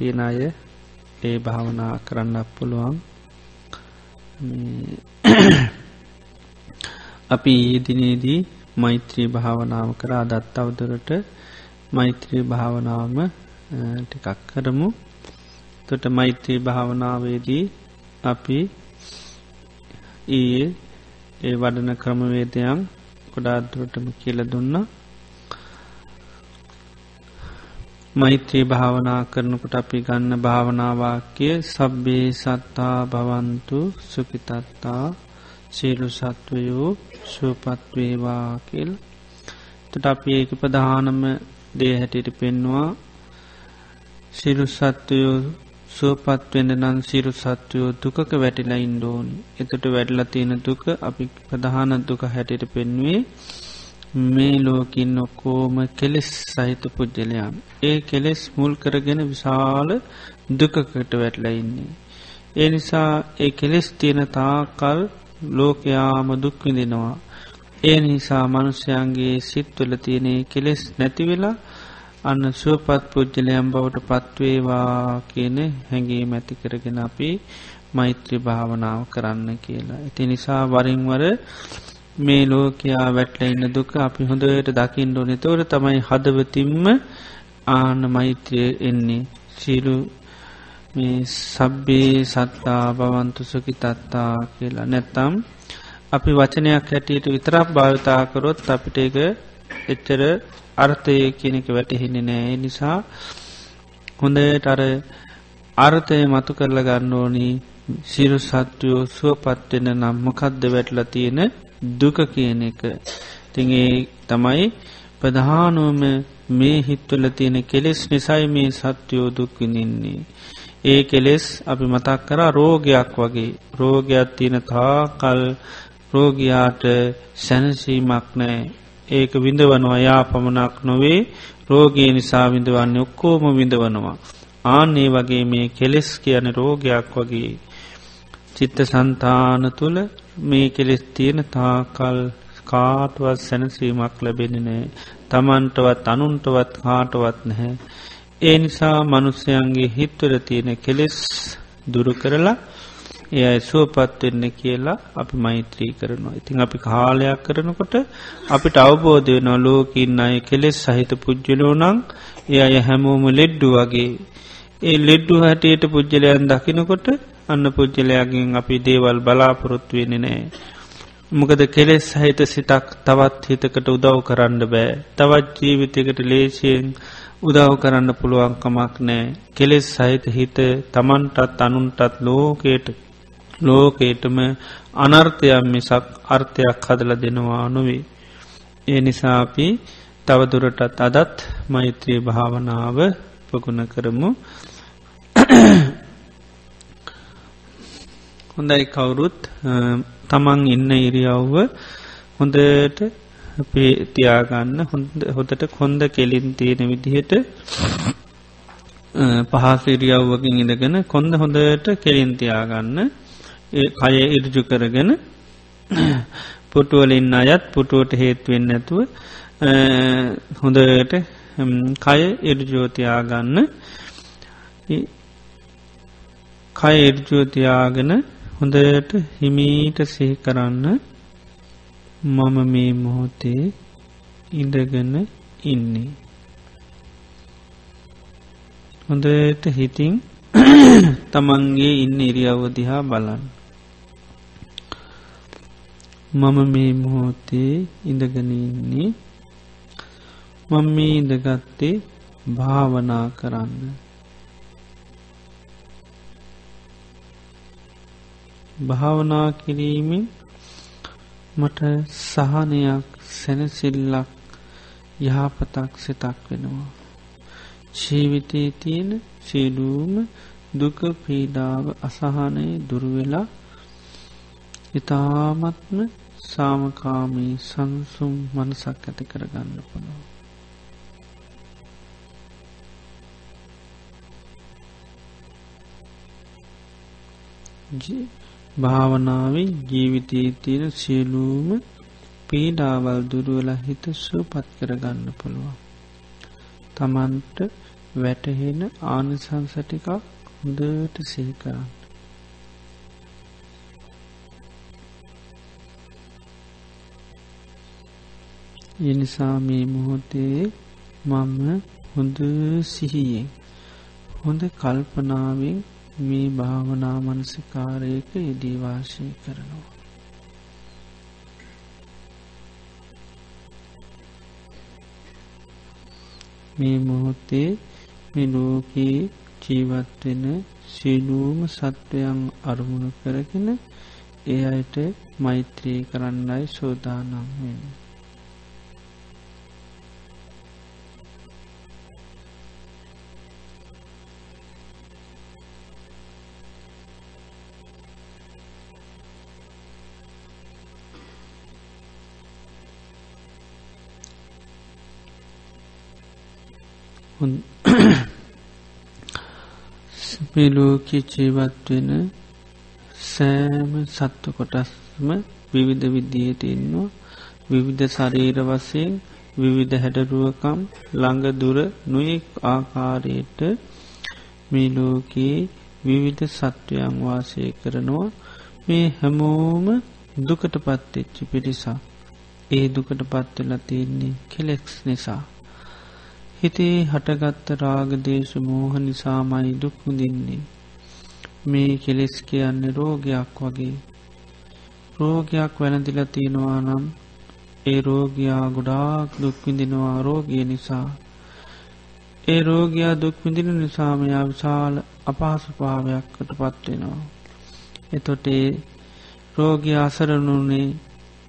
තියෙන අය ඒ භාවනා කරන්න පුළුවන්. අපි ඊදිනේදී මෛත්‍රී භාවනාව කරා දත් අවදුරට මෛත්‍රී භාවනාවම ටිකක් කරමු. තොට මෛත්‍රී භාවනාවේදී අපි ඊයේ ඒ වඩන ක්‍රමවේදයන් කොඩාදුරටම කියල දුන්නා. මෛත්‍රී භාවනා කරනකොට අපි ගන්න භාවනාවාක්‍ය සබ්බේ සත්තා භවන්තු සුපිතත්තා සීලු සත්වයෝ සුවපත්වේවා කියල්. තට අපි ඒක ප්‍රධානම දේ හැටියට පෙන්වා සිරු සත්වයෝ සුවපත්වෙන්ඩ නම් සිරු සත්වයෝ දුකක වැටිලා ඉන්ඩෝන් එතට වැඩලා තියෙන දුක අපි ප්‍රධාන දුක හැටියට පෙන්වේ මේ ලෝකින් ඔක්කෝම කෙලෙස් සහිත පුද්ජලයන් ඒ කෙලෙස් මුල් කරගෙන විශාල දුකකට වැටලා ඉන්නේ. ඒ නිසා ඒ කෙලෙස් තියෙන තාකල් ලෝකයාම දුක්විඳෙනවා. ඒ නිසා මනුෂ්‍යයන්ගේ සිත්වල තියනේ කෙලෙස් නැතිවෙලා අන්න සුවපත් පුද්ජලයම් බවට පත්වේවා කියන හැඟේ මැති කරගෙන අපි මෛත්‍රී භාවනාව කරන්න කියලා. ඉති නිසා වරින්වර මේ ලෝකයා වැටල ඉන්න දුක අපි හොඳට දකිින් ඩොනෙ තෝර තමයි හදවතින්ම ආන මෛත්‍රය එන්නේ. සීලු මේ සබ්බේ සත්තා බවන්තු සුකි තත්තා කියලා. නැත්තම් අපි වචනයක් හැටියට විතරක් භාවිතාකරොත් අපිට එක එච්චර අර්ථය කියනක වැටහෙන්නේ නෑ නිසා හොඳට අර අර්ථය මතු කරල ගන්න ඕනී. සිරු සත්‍යයෝ සුවපත්වෙන නම් මොකක්ද වැටල තියෙන දුක කියන එක. තිගේ තමයි ප්‍රධානුවම මේ හිත්වල තියෙන කෙලෙස් නිසයි මේ සත්‍යයෝ දුක්විඳින්නේ. ඒ කෙලෙස් අපි මතක් කර රෝගයක් වගේ. රෝගයක් තියෙන තාකල් රෝගයාට සැනසීමක් නෑ ඒක විඳවනවා යා පමණක් නොවේ. රෝගයේ නිසා විඳවන්න ඔක්කෝම විඳවනවා. ආන්නේ වගේ මේ කෙලෙස් කියන රෝගයක් වගේ. චිත්ත සන්තාන තුළ මේ කෙලෙස් තියෙන තාකල් කාටුවත් සැනසීමක් ලැබෙනනෑ තමන්ටවත් අනුන්ටවත් කාටවත් නැහැ. ඒ නිසා මනුස්සයන්ගේ හිත්වර තියෙන කෙලෙස් දුරු කරලා එයයි සුවපත් වෙන්න කියලා අපි මෛත්‍රී කරනවා. ඉතින් අපි කාලයක් කරනකොට අපිට අවබෝධය වෙන ලෝකින් අය කෙලෙස් සහිත පුද්ජලෝනං එය අය හැමෝම ලෙඩ්ඩු වගේ. ඒ ලෙඩ්ඩු හැටියට පුද්ජලයන් දකිනකොට අන්න පුද්ජලයාගෙන් අපි දේවල් බලාපොරොත්තු වෙන නෑ. මොකද කෙලෙස් සහිත සිතක් තවත් හිතකට උදව් කරන්න බෑ. තවත් ජීවිතයකට ලේසියෙන් උදව් කරන්න පුළුවන්කමක් නෑ. කෙලෙස් සහිත හිත තමන්ටත් අනුන්ටත් ලෝකයට ලෝකේටම අනර්ථයක් මිසක් අර්ථයක් හදල දෙනවා නොවේ. ඒ නිසාපි තවදුරටත් අදත් මෛත්‍රී භාවනාව පගුණ කරමු හොඳයි කවුරුත්. තමන් ඉන්න ඉරියව්ව හොඳට අපේ තියාගන්න හොඳට කොන්ද කෙලින් තියෙන විදිහට පහසිරියව්වකින් ඉඳගෙන කොන්ද හොඳට කෙලින් තියාගන්න කය ඉරජු කරගෙන පුටුවලින් අයත් පුටුවට හේත්වෙන්න ඇතුව හොඳට කය ඉරජෝතියාගන්න කය ඉර්ජෝතියාගෙන හොඳට හිමීට සිහි කරන්න මම මේ මොහොතේ ඉඳගෙන ඉන්නේ. හොඳට හිතින් තමන්ගේ ඉන්න ඉරියව්වදිහා බලන්න. මම මේ මොහොතේ ඉඳගෙන ඉන්නේ මම මේ ඉඳගත්තේ භාවනා කරන්න. භාවනා කිරීමෙන් මට සහනයක් සැනසිල්ලක් යහපතක් සිතක් වෙනවා. ජීවිතයේ තියෙන සියලූම දුක පීඩාව අසහනය දුරුවෙලා ඉතාමත්ම සාමකාමී සංසුම් මනසක් ඇති කරගන්න පුළුව. ජී භාවනාවේ ජීවිතයේ තියෙන සියලූම පීඩාවල් දුරුවල හිත සුවපත් කරගන්න පුළුවන්. තමන්ට වැටහෙන ආනිසංසටිකක් හොඳට සේකරන්න. එනිසා මේ මොහොතේ මම හොඳ සිහියෙන් හොඳ කල්පනාවෙන් මේ භාවනා මනසිකාරයක යෙදීවාශය කරනවා. මේ මොහොත්තේ මෙලෝකයේ ජීවත්වෙන සිලූම සත්වයන් අරමුණු කරගෙන ඒ අයට මෛත්‍රී කරන්නයි සෝදානම් වෙන. මෙලෝක ජීවත්වෙන සෑම සත්ව කොටස්ම විවිධ විදියට ඉන්නවා. විවිධ ශරීර වසයෙන් විවිධ හැඩරුවකම් ළඟ දුර නොයෙක් ආකාරයට මේ ලෝකයේ විවිධ සත්වයන් වාසය කරනවා. මේ හැමෝම දුකට පත්තෙච්චි පිරිසා ඒ දුකට පත්වෙලා තියන්නේ කෙලෙක්ස් නිසා. හිතේ හටගත්ත රාගදේශ මෝහ නිසාමයි දුක්මුදින්නේ. මේ කෙලෙස් කියන්නේ රෝගයක් වගේ. රෝගයක් වැනදිල තියෙනවා නම් ඒ රෝගයා ගොඩාක් දුක්විඳිනවා රෝගිය නිසා. ඒ රෝගයා දුක්විඳින නිසාමයා විශාල අපහසුභාවයක්කට පත්වෙනවා. එතොටේ රෝගය අසරනුනේ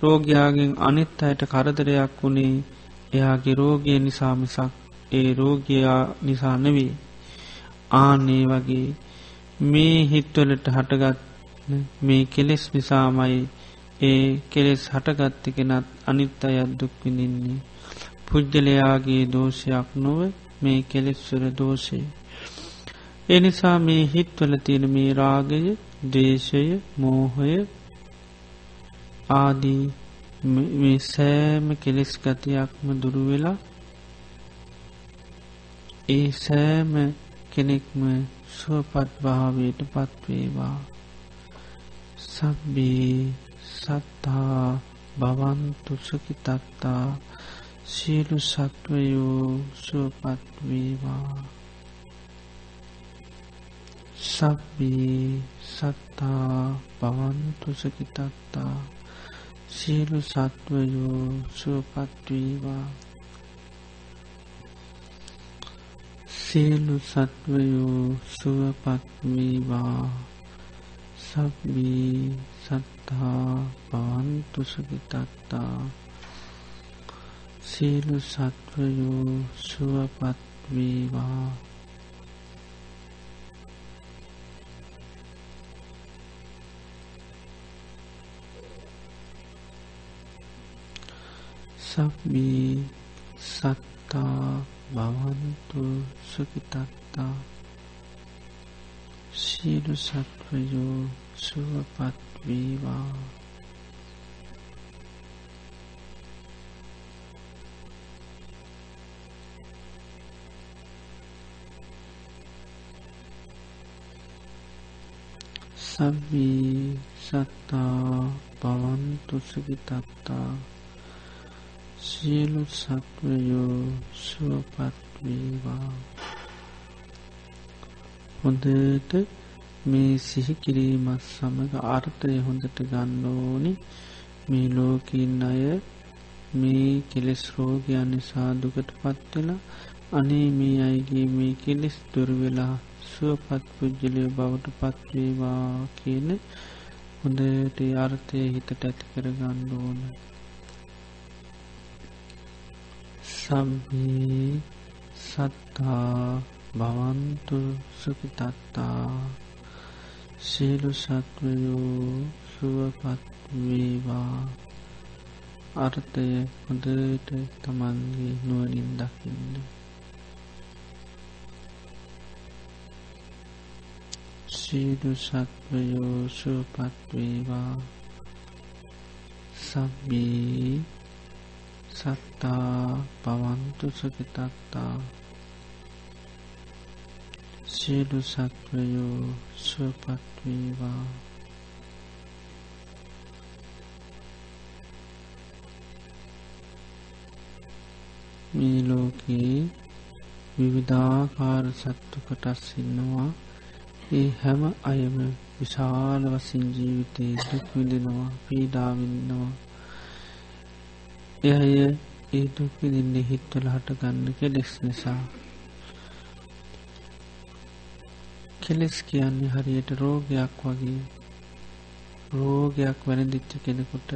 රෝගයාගෙන් අනිත් අයට කරදරයක් වුණේ එයාගේ රෝගය නිසා මිසක් ඒ රෝගයා නිසා නෙවේ ආනේ වගේ මේ හිත්වලට හටගත් මේ කෙලෙස් නිසාමයි ඒ කෙලෙස් හටගත්ත කෙනත් අනිත් අයත් දුක්විඳින්නේ පුද්ගලයාගේ දෝෂයක් නොව මේ කෙලෙස්වර දෝෂය. එනිසා මේ හිත්වල තියෙන මේ රාගය දේශය මෝහය ආදී මේ සෑම කෙලෙස් ගතියක්ම දුරුවෙලා ඒ සෑම කෙනෙක්ම සුවපත් භාවයට පත්වේවා. සබ්බේ සත්තා භවන්තු සුකිතත්තා සියලු සත්වයෝ සුවපත්වේවා සබ්බේ සත්තා භවන්තු සුකිතත්තා සියලු සත්වයෝ සුවපත්වේවා සියලු සත්වයෝ සුවපත්වීවා සබ්බී සත්හා පවන්තුසගිතත්තා සියලු සත්වයෝ සුවපත්වීවා සබ්බී සත්තා භවන්තු සුකිතත්තා සියලු සත්වයෝ සුවපත්වීවා සබ්බී සත්තා පවන්තු සුගිතත්තා සියලු සත්වයෝ සුවපත්වේවා හොඳට මේ සිහිකිරීමත් සමඟ අර්ථය හොඳට ගන්න ඕනි. මේ ලෝකින් අය මේ කෙලෙස් රෝගයන් නිසා දුකට පත්වෙලා අනේ මේ අයිගේ මේ කෙලෙස් දුරවෙලා සුවපත් පුද්ජලය බවට පත්වේවා කියන හොඳට අර්ථය හිතට ඇති කරගන්න ඕන. සබ්බී සත්තා භවන්තු සුපිතත්තා සියලු සත්වයෝ සුවපත්වේවා අර්ථය හොඳට තමන්ගේ නුවනින් දකින්න. සියලු සත්වයෝ සුවපත්වේවා සබ්බී සත්තා පවන්තු සුකිතත්තා සියලු සත්වයෝ සුවපත්වේවා මේ ලෝකයේ විවිධාකාර සත්තු කොටස් ඉන්නවා. ඒ හැම අයම විශාල වසින් ජීවිතයේ දුක්විඳෙනවා පීඩාවින්නවා එය ඒ දුක්විදින්නේ හිත්වල හටගන්න කෙලෙස් නිසා. කෙලෙස් කියන්නේ හරියට රෝගයක් වගේ. රෝගයක් වැනදිච්ච කෙනෙකුට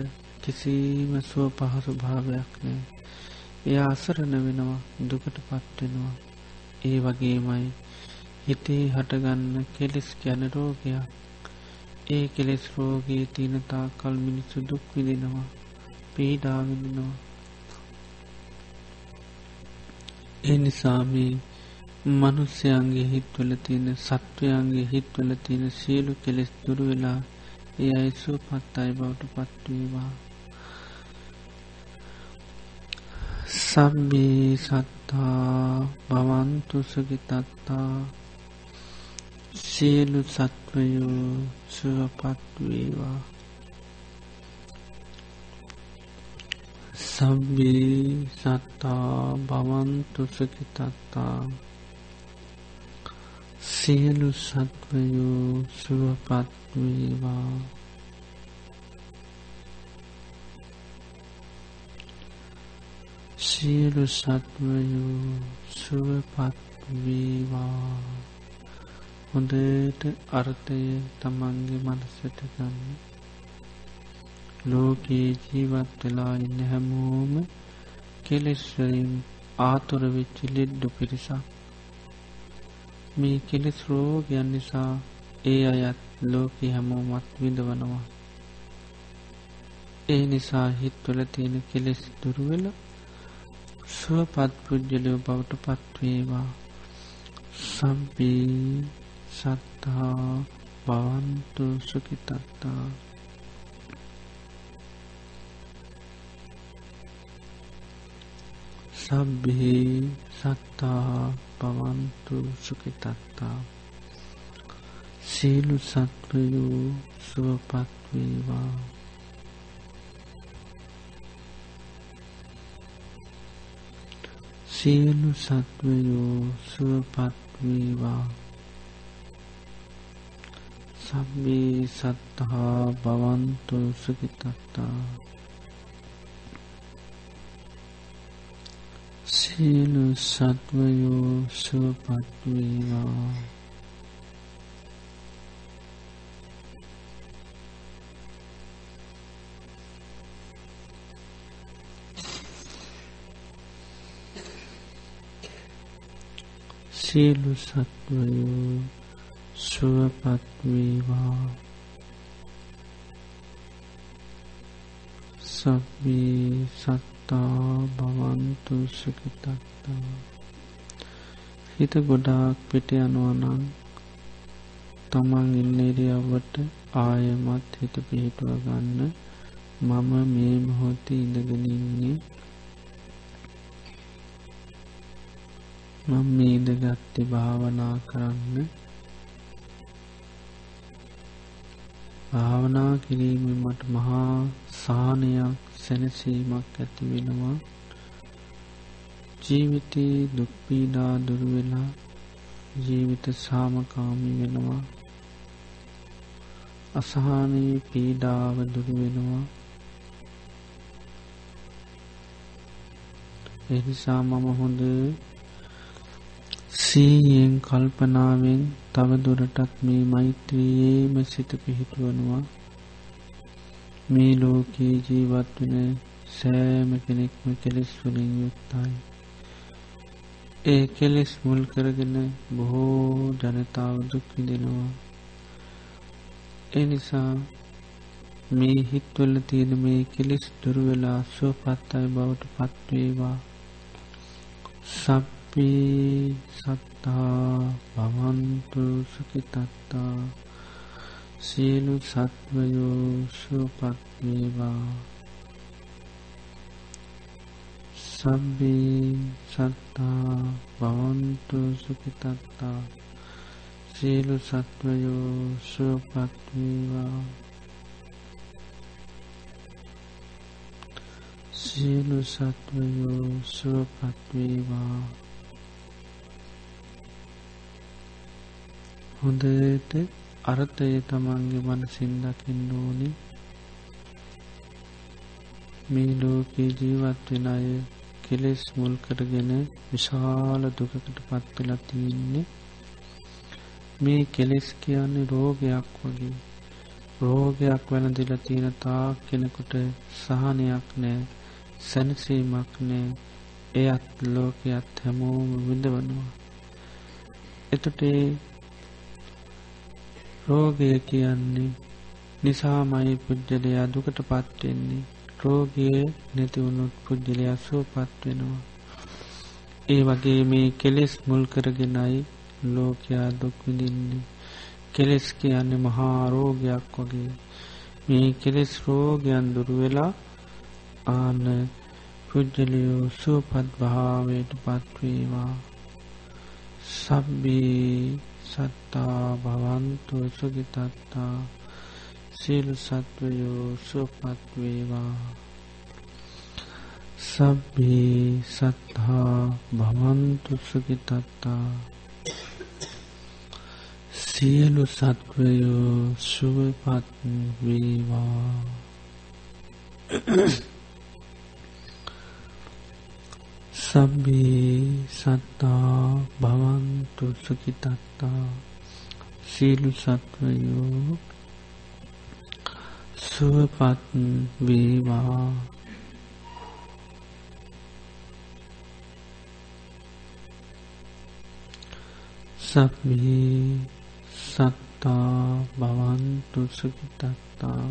කිසිම සුව පහසු භාවයක් නෑ. එය අසරණ වෙනවා දුකට පත්වෙනවා ඒ වගේමයි හිතේ හටගන්න කෙලෙස් ගැන රෝගයක්. ඒ කෙලෙස් රෝගයේ තියනතා කල් මිනිස්සු දුක් විදිනවා පීඩාවිදිනවා ඒ නිසාමී මනුස්්‍යයන්ගේ හිත්වල තියෙන සත්වයන්ගේ හිත්වල තියෙන සියලු කෙලෙස් දුරු වෙලා ඒ අයිසු පත් අයි බවට පත්වේවා සබ්බී සත්තා භවන්තු සුගිතත්තා. සියලු සත්වයෝ සුවපත්වේවා සබ්බී සත්තා භවන්තු සුගිතත්තා සියලු සත්වයෝ සුවපත්වේවා සියලු සත්වයෝ සුවපත්වේවා හොඳට අර්ථය තමන්ගේ මනසට ගන්න. ලෝකයේ ජීවත් වෙලා ඉන්න හැමෝම කෙලෙස්වරින් ආතුර වෙච්චි ලෙඩ්ඩු පිරිසක්. මේ කෙලෙස් රෝගයන් නිසා ඒ අයත් ලෝක හැමෝමත් විඳවනවා. ඒ නිසා හිත්වල තියෙන කෙලෙස් දුරුවෙල සුවපත් පුද්ගලයෝ බවට පත්වේවා සම්පී සත්තා භවන්තු සුකිතත්තා සබ්බේ සත්තා පවන්තු සුකිතත්තා සීලු සත්වයෝ සුවපත්වේවා සියලු සත්වයෝ සුවපත්වේවා සබ්බේ සත්හා භවන්තු සුකිතත්තා සියලු සත්වයෝ සුවපත්වේවා. සියලු සත්වයෝ සුවපත්වේවා. සබ්බී සත්තා භවන්තු සුකිතත්තා හිත ගොඩාක් පිට යනුවනං තමන් ඉන්න ඉරියව්වට ආයමත් හිත පිහිටුව ගන්න මම මේ මොහොතේ ඉඳගෙනන්නේ මම මේදගත්ති භාවනා කරන්න. භාවනා කිරීම මට මහා සානයක් සැනසීමක් ඇති වෙනවා. ජීවිතයේ දුක්පීඩා දුරුවෙලා ජීවිත සාමකාමි වෙනවා. අසානයේ පීඩාව දුරුවෙනවා එනිසා මම හොඳ සීයෙන් කල්පනාවෙන් තවදුරටත් මේ මෛත්‍රියයේම සිත පිහිටුවනවා. මේ ලෝකයේ ජීවත් වන සෑම කෙනෙක්ම කෙලෙස් වලින් යුක්තයි. ඒ කෙලෙස් මුල් කරගෙන බොහෝ ජනතාව දුක්විදෙනවා එනිසා මේ හිත්වල තියෙන මේ කෙලෙස් දුරුවෙලා සුවපත් අයි බවට පත්වේවා සබ් අපේ සත්තා භවන්තු සුකිතත්තා සියලු සත්වයෝ සුවපත්වේවා සබ්බේ සත්තා භවන්තු සුකිතත්තා සියලු සත්වයෝ සුවපත්වීවා සියලු සත්වයෝ සුවපත්වීවා හොඳට අර්ථය තමන්ගේ මනසින් දකින්න ඕනි. මේ ලෝකයේ ජීවත් වෙන අය කෙලෙස් මුල් කරගෙන විශාල දුකකට පත්වෙලා තියන්නේ. මේ කෙලෙස් කියන්නේ රෝගයක් වගේ. රෝගයක් වැන දිල තියෙන තා කෙනෙකුට සහනයක් නෑ සැනසීමක් නෑ. එයත් ලෝකයත් හැමෝම විඳවනවා. එතටේ රෝගය කියන්නේ නිසාමයි පුද්ජලයා දුකට පත්වෙන්නේ රෝගය නැතිවුණුත් පුද්ජලයා සුවපත් වෙනවා. ඒ වගේ මේ කෙලෙස් මුල් කරගෙනයි ලෝකයා දුක්විදින්නේ කෙලෙස් කියන්නේ මහා රෝගයක් වගේ. මේ කෙලෙස් රෝගයන් දුරු වෙලා ආන පුද්ජලියෝ සුවපත් භාවයට පත්වේවා සබ්බී සත්තා භවන්තු සුගිතත්තා සියලු සත්වයෝ සුවපත්වේවා සබ්බී සත්හා භවන්තු සුගිතත්තා සියලු සත්වයෝ සුවපත් වේවා. සබ්බේ සත්තා භවන්තු සුඛිතත්තා සීලු සත්වයෝ සුවපත් වේවා. සබ්බේ සත්තා භවන්තු සුඛිතත්තා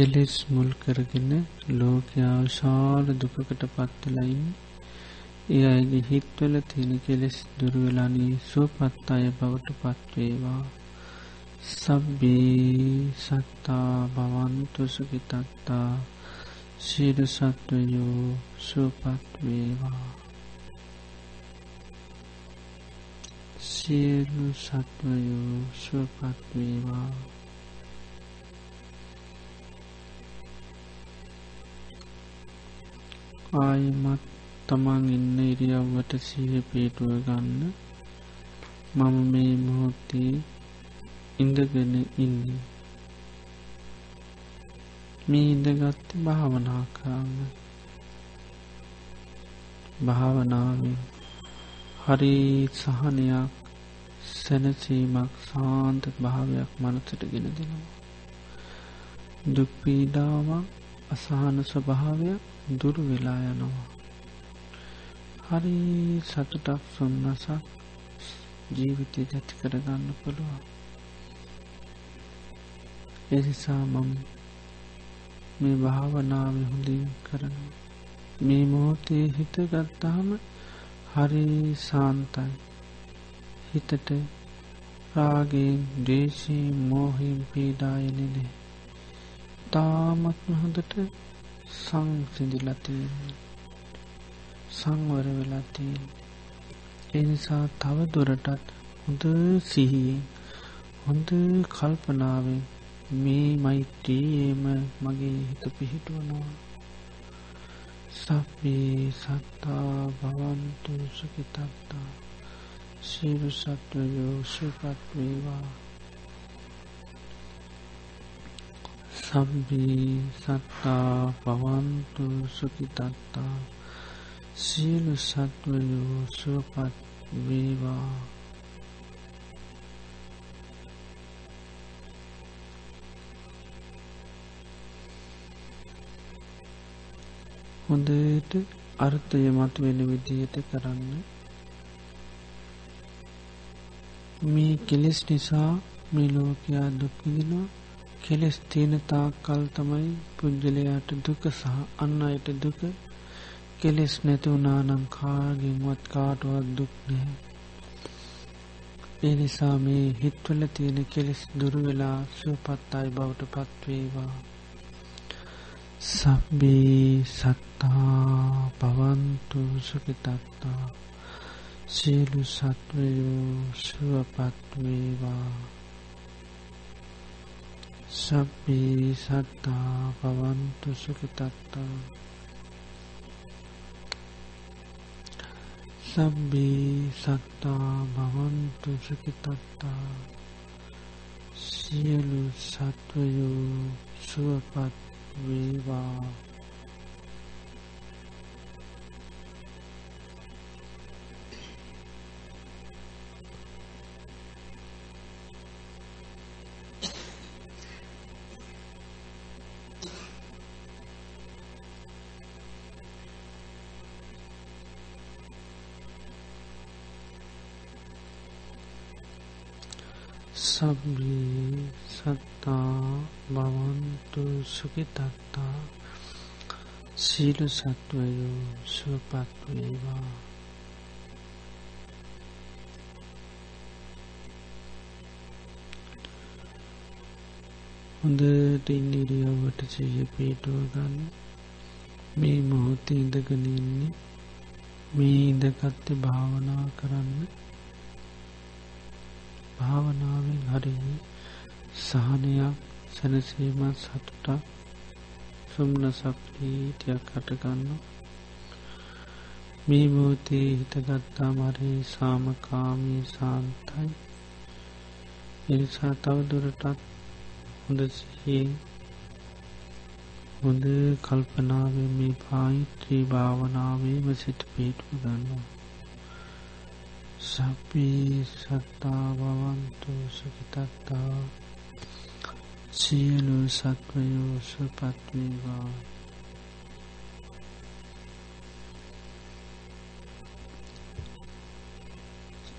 කෙලෙස් මුල් කරගෙන ලෝකයා විශාල දුකකට පත්වලයින් ඒ අයගේ හිත්වල තියෙන කෙලෙස් දුරුවෙලානී සුවපත් අය බවට පත්වේවා සබ්බී සත්තා භවන්තු සුඛිතත්තා. සියලු සත්වයෝ සුවපත් වේවා. සියලු සත්වයෝ සුවපත් ආයමත් තමන් ඉන්න ඉරියව්වට සීහ පේටුව ගන්න. මම මේ මොහොත්තේ ඉඳගෙන ඉන්නේ. මේ ඉඳගත්ත භාවනා කරන්න. භාවනාවෙන් හරි සහනයක් සැනසීමක් සාන්ත භාවයක් මනසට ගෙන දෙනවා. දුක්පීඩාවක් අසහන ස්වභාවයක් දුරු වෙලා යනවා. හරි සතුටක් සොන්නසක් ජීවිතය ජැති කරගන්න පුළුවන්. එනිසා මම මේ භාවනාව හොඳින් කරන මේ මොහොතේ හිත ගත්තාම හරි සාන්තයි. හිතට රාගෙන් දේශී මෝහිම් පීඩායනෙනේ තාමත්ම හොඳට සංසිඳිලතියෙන් සංවර වෙලාතියෙන් එනිසා තව දුරටත් හොඳ සිහියෙන් හොඳ කල්පනාවෙන් මේ මෛත්‍රියේම මගේ හිත පිහිටුවනවා. සබ්බේ සත්තා භවන්තු සුඛිතත්තා. සියලු සත්වයෝ සුවපත් වේවා. සබ්බේ සත්තා භවන්තු සුඛිතත්තා සියලු සත්වයෝ සුවපත් වේවා. හොඳට අර්ථය මත වෙන විදියට කරන්න. මේ කෙලෙස් නිසා මේ ලෝකයා දුක්විදිනවා කෙලෙස් තියෙන තාක් කල් තමයි පුද්ගලයාට දුක සහ අන්න අයට දුක. කෙලෙස් නැති වුනානම් කාගෙන්වත් කාටුවත් දුක් නැහැ. ඒ නිසා මේ හිත්වල තියෙන කෙලෙස් දුරුවෙලා සුවපත් අයි බවට පත්වේවා සබ්බී සත්තා පවන්තු සුකිතත්තා සියලු සත්වයෝ සුවපත්වේවා සබ්බී සත්තා පවන්තු සුකිතත්තා සබ්බී සත්තා භවන්තු සුකිතත්තා සියලු සත්වයෝ සුවපත් වේවා සබ්බී සත්තා භවන්තු සුකිතත්තා සීලු සත්වයෝ සුවපත්වේවා හොඳට ඉන්දිරියවට සිය පීටුව ගන්න. මේ මොහොත ඉඳගනන්නේ මේ ඉඳකත්ත භාවනා කරන්න. භාවනාවෙන් හරි සහනයක් සැනසීමත් සතුටක් සුම්න සප්‍රීතියක් කටගන්න මේ මූතේ හිතගත්තා මරේ සාමකාමී සාන්තයි. එනිසා තවදුරටත් හොඳ සිහියෙන් හොඳ කල්පනාව මේ පායිත්‍රී භාවනාවේම සිට පිටු ගන්නවා. සපී සත්තා බවන්තු සුකිතත්තා සියලු සත්වයෝ සුපත්වේවා.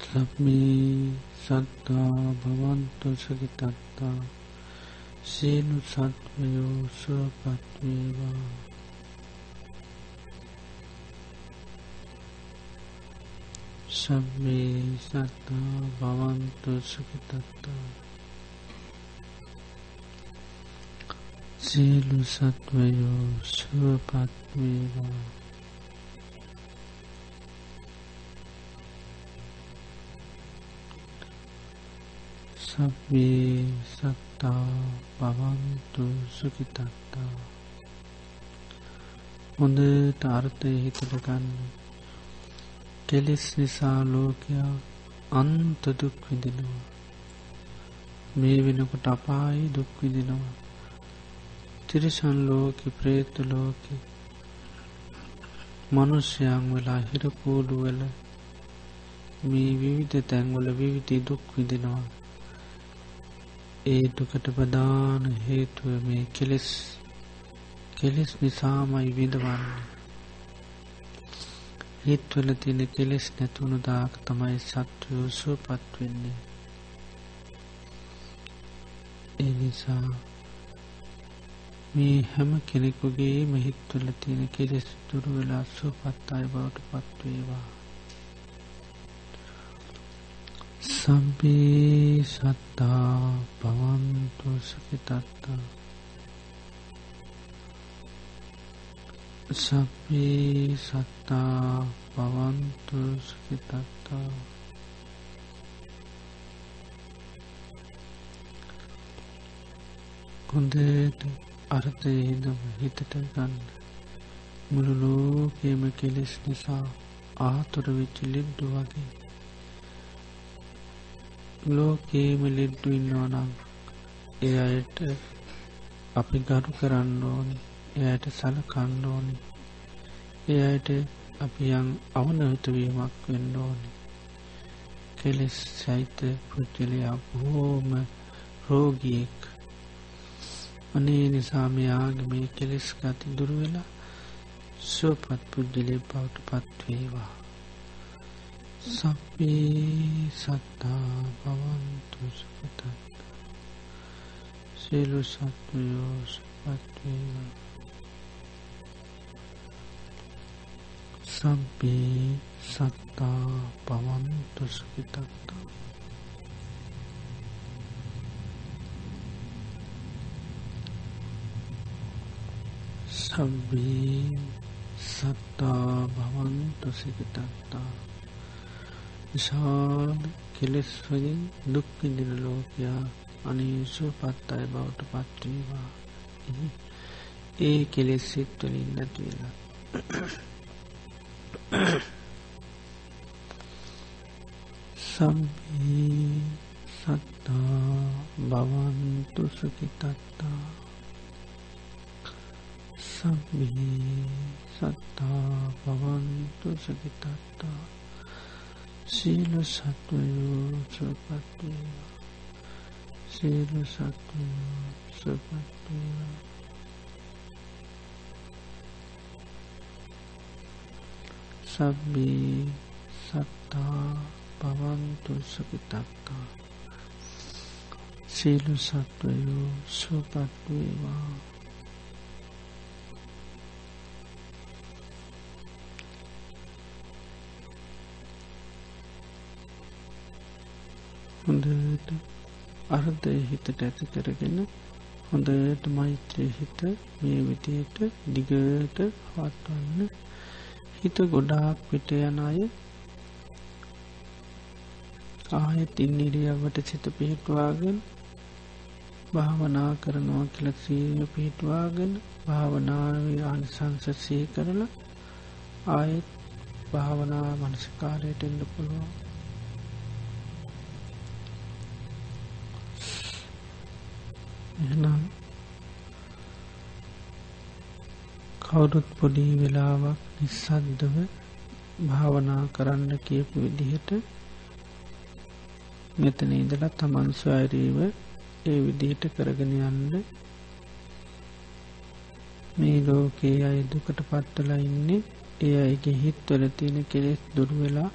සබ්මී සත්තා භවන්තු සුකිතත්තා සියලු සත්වයෝ සුවපත්වේවා සබ්බේ සත්තා භවන්තු සුඛිතත්තා. සියලු සත්වයෝ සුවපත් වේවා සබ්බේ සත්තා භවන්තු සුඛිතත්තා. හොඳට අර්ථය හිතට ගන්න. කෙලෙස් නිසා ලෝකයා අන්ත දුක් විදිනවා මේ වෙනකොට අපායි දුක් විදිනවා තිරිසන් ලෝක ප්‍රේත ලෝක මනුෂ්‍යයන් වෙලා හිරපූඩු වල මේ විවිධ තැන්වල විවිධ දුක් විදිනවා ඒ දුකට ප්‍රධාන හේතුව මේ කෙලෙස්. කෙලෙස් නිසාමයි විඳවන්නේ. හිත්වල තියෙන කෙලෙස් නැතුුණු දාක තමයි සත්වයෝ සුවපත් වෙන්නේ. ඒ නිසා මේ හැම කෙනෙකුගේ මහිත්වල තියෙන කෙලෙස් දුරු වෙලා සුවපත් අය බවට පත්වේවා සම්පේ සත්තා පවන්තු සකිතත්තා සපේ සත්තා පවන්තු සුකිතත්තා හොඳට අර්ථයහිදම හිතට ගන්න මුළු ලෝකේම කෙලෙස් නිසා ආතුර වෙච්චි ලෙඩ්ඩු වගේ ලෝකේම ලෙඩ්ඩු ඉන්නවනම් එ අයට අපි ගරු කරන්න ඕනේ එයට සලකන්න ඕනි. ඒ අයට අපි යම් අවනවතවීමක් වෙන්න ඕනි. කෙලෙස් සහිත පුද්ගලයා බොහෝම රෝගියෙක්. අනේ නිසා මෙයාගේ මේ කෙලෙස් ගති දුරුවෙලා සුවපත් පුද්ගලය බවට පත්වේවා සප්පී සත්තා භවන්තු සුපතත්. සියලු සත්වයෝ සුපත්වේවා सब्बे सत्ता पवंतु सुखितत्ता सब्बे सत्ता भवंतु सुखितत्ता විශාල කෙලෙස් වලින් දුක් විඳින ලෝකයා අනේසුපත්තයි බවට පත්වේවා. ඒ කෙලෙස් සිත් වලින් නැති වෙනවා. සබ්බී සත්තා භවන්තු සුකිතත්තා සබ්බී සත්තා භවන්තු සුකිතත්තා සීල සත්වයෝ සුපත්වේවා සීල සත්වයෝ සුපත්වේවා සබ්බී සත්තා පවන්තු සුකිතක්කා සීලු සත්වයෝ සුපත්වේවා හොඳට අර්ධය හිතට ඇති කරගෙන හොඳට මෛත්‍රය හිත මේ විදියට දිගට හත්වන්න හිත ගොඩාක් පිට යන අය ආයෙත් ඉන්නිරියවට සිත පිහිටවාගෙන භාවනා කරනවා කියලක්ෂීය පිහිටවාගෙන භාවනාවේ අනිසංසසී කරලා ආයෙත් භාවනා මනසිකාරයට එන්න පුළුවන්. එනම් කවුරුත් පොඩි වෙලාවක් නිස්සද්දව භාවනා කරන්න කියපු විදිහට මෙතන ඉදලා තමන් ස්වෛරීව ඒ විදිහට කරගෙන යන්න. මේ ලෝකයේ අය දුකට පත්වලා ඉන්නේ ඒ අයිගේ හිත්වල තියෙන කෙලෙස් දුර්වෙලා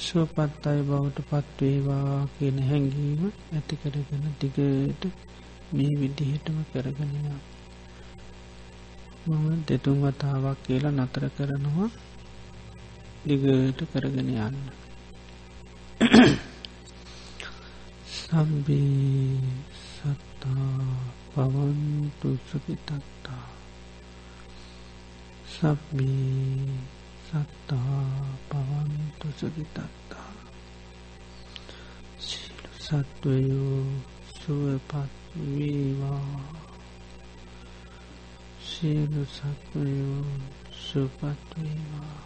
ශුවපත් අය බවට පත්වේවා කියන හැඟීම ඇති කරගෙන දිගට මේ විදිහටම කරගෙනවා මම දෙතුන් වතාවක් කියලා නතර කරනවා. දිගට කරගෙන යන්න. සබ්බී සත්තා පවන්තු සුපිතත්තා සබ්බී සත්තා පවන්තු සුපිතත්තා සිලු සත්වයෝ සුවපත් වේවා. සියලු සත්වයෝ සුපත් වේවා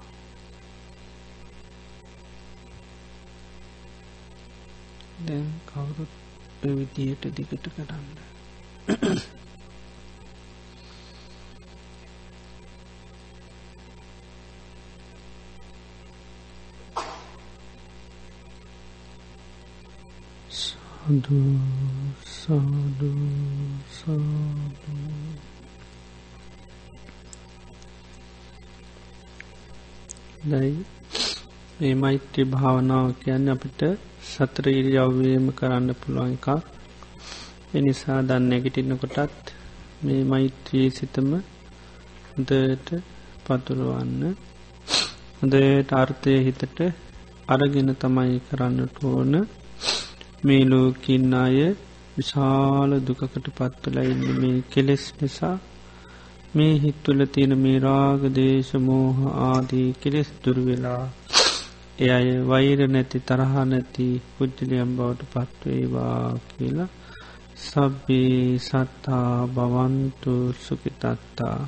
දැන් කවුරුත් විදියට දිගට කරන්න. සාදු සාදු සාදු. දයි මේ මෛත්‍රී භාවනාව කියන්න අපිට සතර ඉරියව්වේම කරන්න පුළුවන් එකක්. එනිසා දන්න ඇගිටින්න කොටත් මේ මෛත්‍රී සිතම හොදට පතුරුවන්න. හොදට අර්ථය හිතට අරගෙන තමයි කරන්නට ඕන. මේ ලෝකින් අය විශාල දුකකට පත්වලා ඉන්න. මේ කෙලෙස් නිසා මේ හිත්තුල තියෙන මේ රාග දේශ මෝහ ආදී කෙලෙස් දුර්වෙලා එය අය වෛර නැති තරහ නැති පුද්ජලියම් බවට පත්වේවා කියලා සබ්බේ සත්තා බවන්තු සුකිතත්තා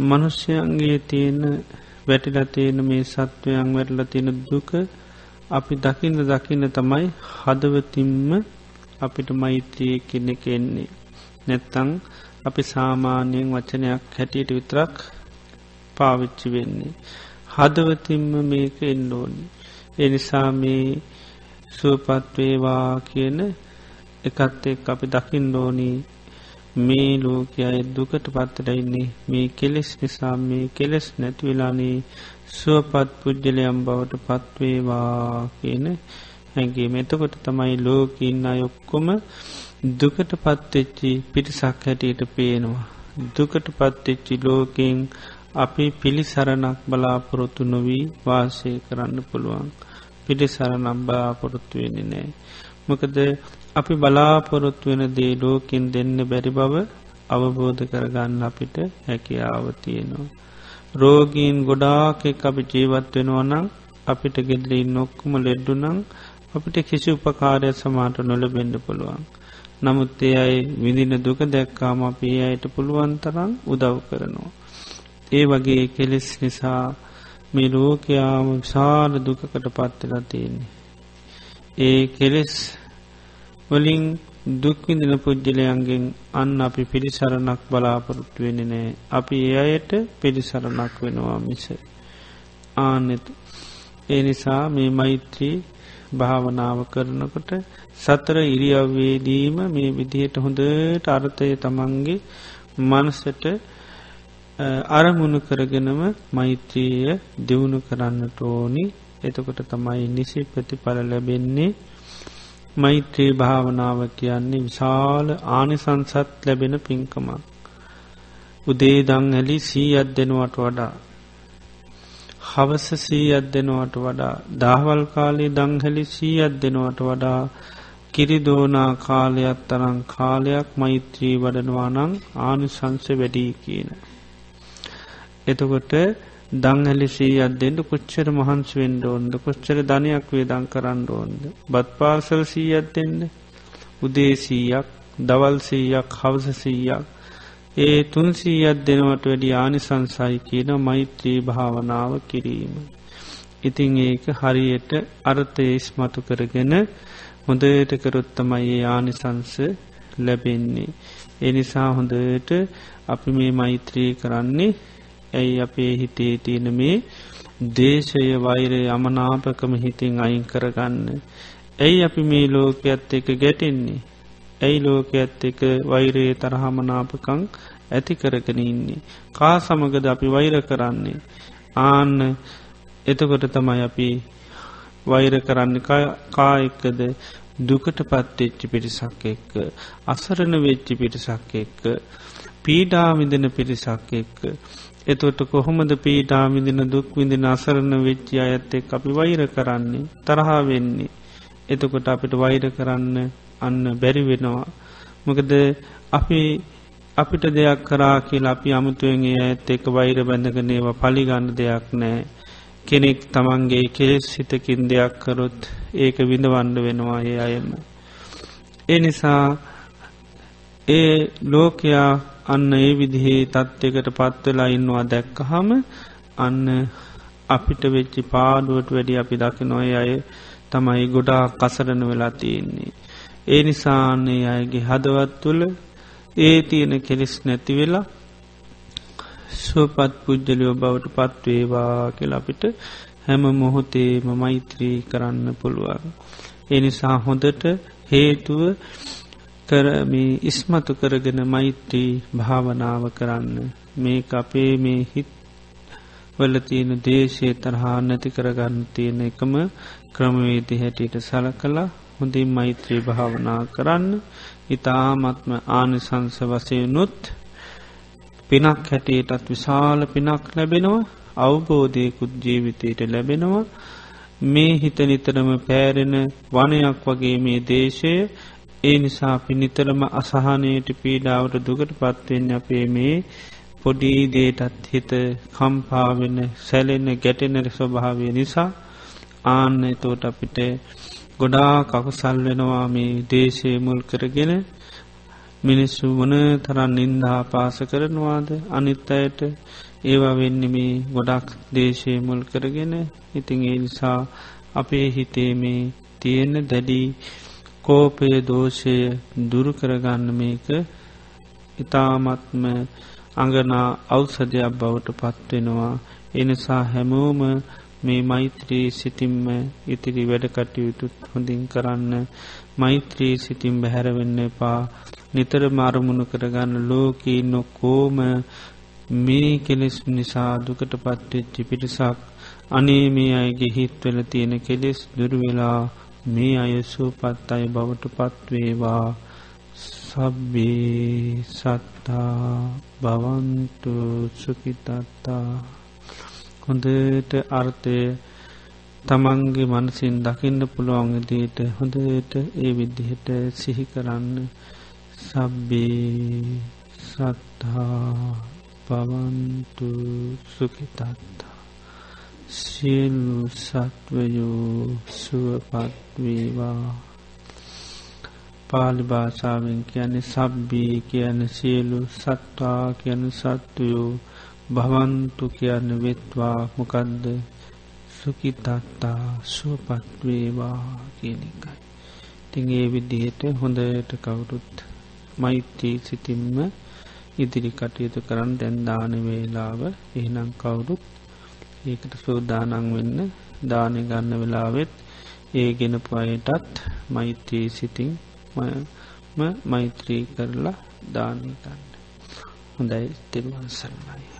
මනුෂ්‍යයන්ගේ තියෙන වැටිලා තියෙන මේ සත්වයන් වැටල තියෙන දුක අපි දකින්න දකින්න තමයි හදවතින්ම අපිට මෛත්‍රයේ කෙනෙ කෙන්නේ නැත්තං අපි සාමාන්‍යයෙන් වචනයක් හැටියට විතරක් පාවිච්චි වෙන්නේ. හදවතින්ම මේක එන්න ඕනි. එනිසා මේ සුවපත්වේවා කියන එකත් එක් අපි දකිින් ඕනී මේ ලෝකයයි දුකට පත්තරයින්නේ මේ කෙලෙස් නිසා මේ කෙලෙස් නැතිවෙලානේ සුවපත් පුද්ජලයම් බවට පත්වේවා කියන හැගේ මෙතකොට තමයි ලෝකඉන්න අයොක්කොම දුකට පත්වෙච්චි පිටිසක් හැටියට පේනවා දුකට පත්වෙච්චි ලෝකෙන් අපි පිළිසරණක් බලාපොරොත්තු නොවී වාසය කරන්න පුළුවන් පිළිසරනම් බලාපොරොත්තු වෙන්නේ නෑ මොකද අපි බලාපොරොත්තු වෙන දේ ලෝකින් දෙන්න බැරි බව අවබෝධ කරගන්න අපිට හැකියාව තියෙනවා. රෝගීන් ගොඩාකෙක් අපි ජීවත් වෙනවනම් අපිට ගෙදරී නොක්කුම ලෙඩ්ඩුනං අපිට කිසි උපකාරය සමාට නොල බෙන්ඩ පුළුවන්. නමුත් ඒ අයි විඳින දුක දැක්කාම අපේ අයට පුළුවන්තරම් උදව් කරනවා. ඒ වගේ කෙලෙස් නිසා මේ ලෝකයාම විශාල දුකකට පත්වෙලා තියෙන්නේ. ඒ කෙලෙස් වලින් දුක්විඳන පුද්ගලයන්ගෙන් අන්න අපි පිළිසරණක් බලාපොරොත්තු වෙන නෑ අපි ඒ අයට පිළිසරණක් වෙනවා මිස ආනෙත ඒ නිසා මේ මෛත්‍රී භාවනාව කරනකොට සතර ඉරියව්වේදීම මේ විදිහට හොඳට අර්ථය තමන්ගේ මනසට අරමුණු කරගෙනම මෛත්‍රීය දියුණු කරන්නට ඕනි එතකොට තමයි නිසි ප්‍රතිඵල ලැබෙන්නේ මෛත්‍රී භාවනාව කියන්නේ විශාල ආනිසංසත් ලැබෙන පින්කමක්. උදේ දං ඇලි සීයත් දෙනුවට වඩා හවස සීයත් දෙනවට වඩා දහවල් කාලේ දංහැලි සීයත් දෙනවට වඩා කිරිදෝනා කාලයක් තරං කාලයක් මෛත්‍රී වඩනවානං ආනිසංස වැඩී කියන. එතකොට දංහැලි සීයත් දෙෙන්ට කොච්චර මහන්ස වෙන්ඩ ඕන්ද කොච්චර ධනයක් වේදං කරන්න ඕන්ද බත් පාසල් සීයත් දෙන්න උදේසීයක් දවල්සීයක් හවසසීයක් ඒ තුන්සීයත් දෙනවට වැඩි ආනිසංසයි කියන මෛත්‍රී භාවනාව කිරීම. ඉතිං ඒක හරියට අර්ථය ඉස්මතු කරගෙන හොඳට කරොත්තමයි ඒ ආනිසංස ලැබෙන්නේ. එනිසා හොඳට අපි මේ මෛත්‍රී කරන්නේ ඇයි අපේ හිතේ තියෙන මේ දේශය වෛරය අමනාපකම හිතින් අයින් කරගන්න. ඇයි අපි මේ ලෝකයත් එක ගැටෙන්නේ. ඇයි ලෝකයත් එක වෛරයේ තරහමනාපකං ඇති කරගෙන ඉන්නේ. කා සමගද අපි වෛර කරන්නේ. ආන්න එතකොට තමයි අපි වෛර කරන්න කා එක්කද? දුකට පත්වෙච්චි පිරිසක් එක්ක අසරණ වෙච්චි පිරිසක් එක්ක පීඩාමිදන පිරිසක් එක්ක. එතොට කොහොමද පීටා විදින දුක් විදින අසරණ වෙච්චි අයත් එක් අපි වෛර කරන්නේ? තරහා වෙන්නේ. එතකොට අපිට වෛර කරන්න අන්න බැරි වෙනවා. මොකද අපි අපිට දෙයක් කරා කියලා අපි අමුතුවන්ගේ ඇත් එක වෛර බැඳගනේවා පලිගන්න දෙයක් නෑ කෙනෙක් තමන්ගේ කෙස් හිතකින් දෙයක් කරොත් ඒක විඳවන්න වෙනවා ඒ අයම ඒ නිසා ඒ ලෝකයා අන්න ඒ විදිහේ තත්ත්වකට පත්වෙලා ඉන්නවා දැක්කහම අන්න අපිට වෙච්චි පාඩුවට වැඩි අපි දකි නොය අය තමයි ගොඩා කසරන වෙලා තියෙන්නේ. ඒ නිසාන්නේ අයගේ හදවත් තුළ ඒ තියෙන කෙලෙස් නැති වෙලා සුවපත් පුද්ජලියෝ බවට පත්වේවා කියලා අපිට හැම මොහොතේම මෛත්‍රී කරන්න පුළුවන්. එනිසා හොඳට හේතුව කරමී ඉස්මතු කරගෙන මෛත්‍රී භාවනාව කරන්න මේ අපේ මේ හිත් වල තියෙන දේශය තරහා නැති කරගන්න තියෙන එකම ක්‍රමවේති හැටියට සල කලා හොඳින් මෛත්‍රී භාවනා කරන්න ඉතාමත්ම ආනිසංස වසයනුත් පිනක් හැටියටත් විශාල පිනක් ලැබෙනවා අවබෝධයකුත් ජීවිතයට ලැබෙනවා. මේ හිත නිතරම පෑරෙන වනයක් වගේ මේ දේශය. ඒ නිසා අපි නිතරම අසහනයට පීඩාවට දුකට පත්වෙන්න අපේ මේ පොඩී දේටත් හිත කම්පාවෙන සැලෙන්න ගැටෙනර ස්වභාවය නිසා ආන්න තෝට අපිට ගොඩා කකුසල් වෙනවා මේ දේශය මුල් කරගෙන. මිනිස්සු වන තරන් නින්දා පාස කරනවාද? අනිත් අයට ඒවා වෙන්න මේ ගොඩක් දේශය මුල් කරගෙන. ඉතිං ඒ නිසා අපේ හිතේ මේ තියෙන දැඩී කෝපය දෝෂය දුරු කරගන්න මේක ඉතාමත්ම අඟනා අවසධයක් බවට පත්වෙනවා එනිසා හැමෝම මේ මෛත්‍රී සිතිම්ම ඉතිරි වැඩ කටයුතුත් හොඳින් කරන්න මෛත්‍රී සිතිම් බැහැරවෙන්න එපා. නිතර මාරමුණු කරගන්න ලෝකී නොකෝම මේ කෙලෙස් නිසා දුකට පත්වෙච්චි පිටිසක් අනේ මේ අයගේ හිත්වල තියෙන කෙලෙස් දුරවෙලා මේ අයසූපත් අය බවට පත්වේවා සබ්බේ සත්තා බවන්තු සුකිතත්තා හොඳට අර්ථය තමන්ගේ මනසින් දකින්න පුළුවන් දීට හොඳට ඒ විදිහට සිහි කරන්න. සබ්බේ සත්හා පවන්තු සුකිතත්තා සියලු සත්වයෝ සුවපත්වේවා පාලි භාෂාවෙන් කියන්නේ සබ්බී කියන සියලු සත්වා කියන සත්වයෝ භවන්තු කියන්න වෙත්වා මොකන්ද සුකිතත්තා සුවපත්වේවා කියන එකයි. තිං ඒ විදිහට හොඳට කවුරුත් මෛත්‍රී සිතින්ම ඉදිරි කටයුතු කරන්න දැන්දාන වේලාව. එහනම් කවුරුත් ඒකට සෝදානං වෙන්න දානය ගන්න වෙලාවෙත් ඒ ගෙනපු අයටත් මෛත්‍රී සිතින් මෛත්‍රී කරලා දානය ගන්න. හොඳයි. තෙරුවන් සරණයි.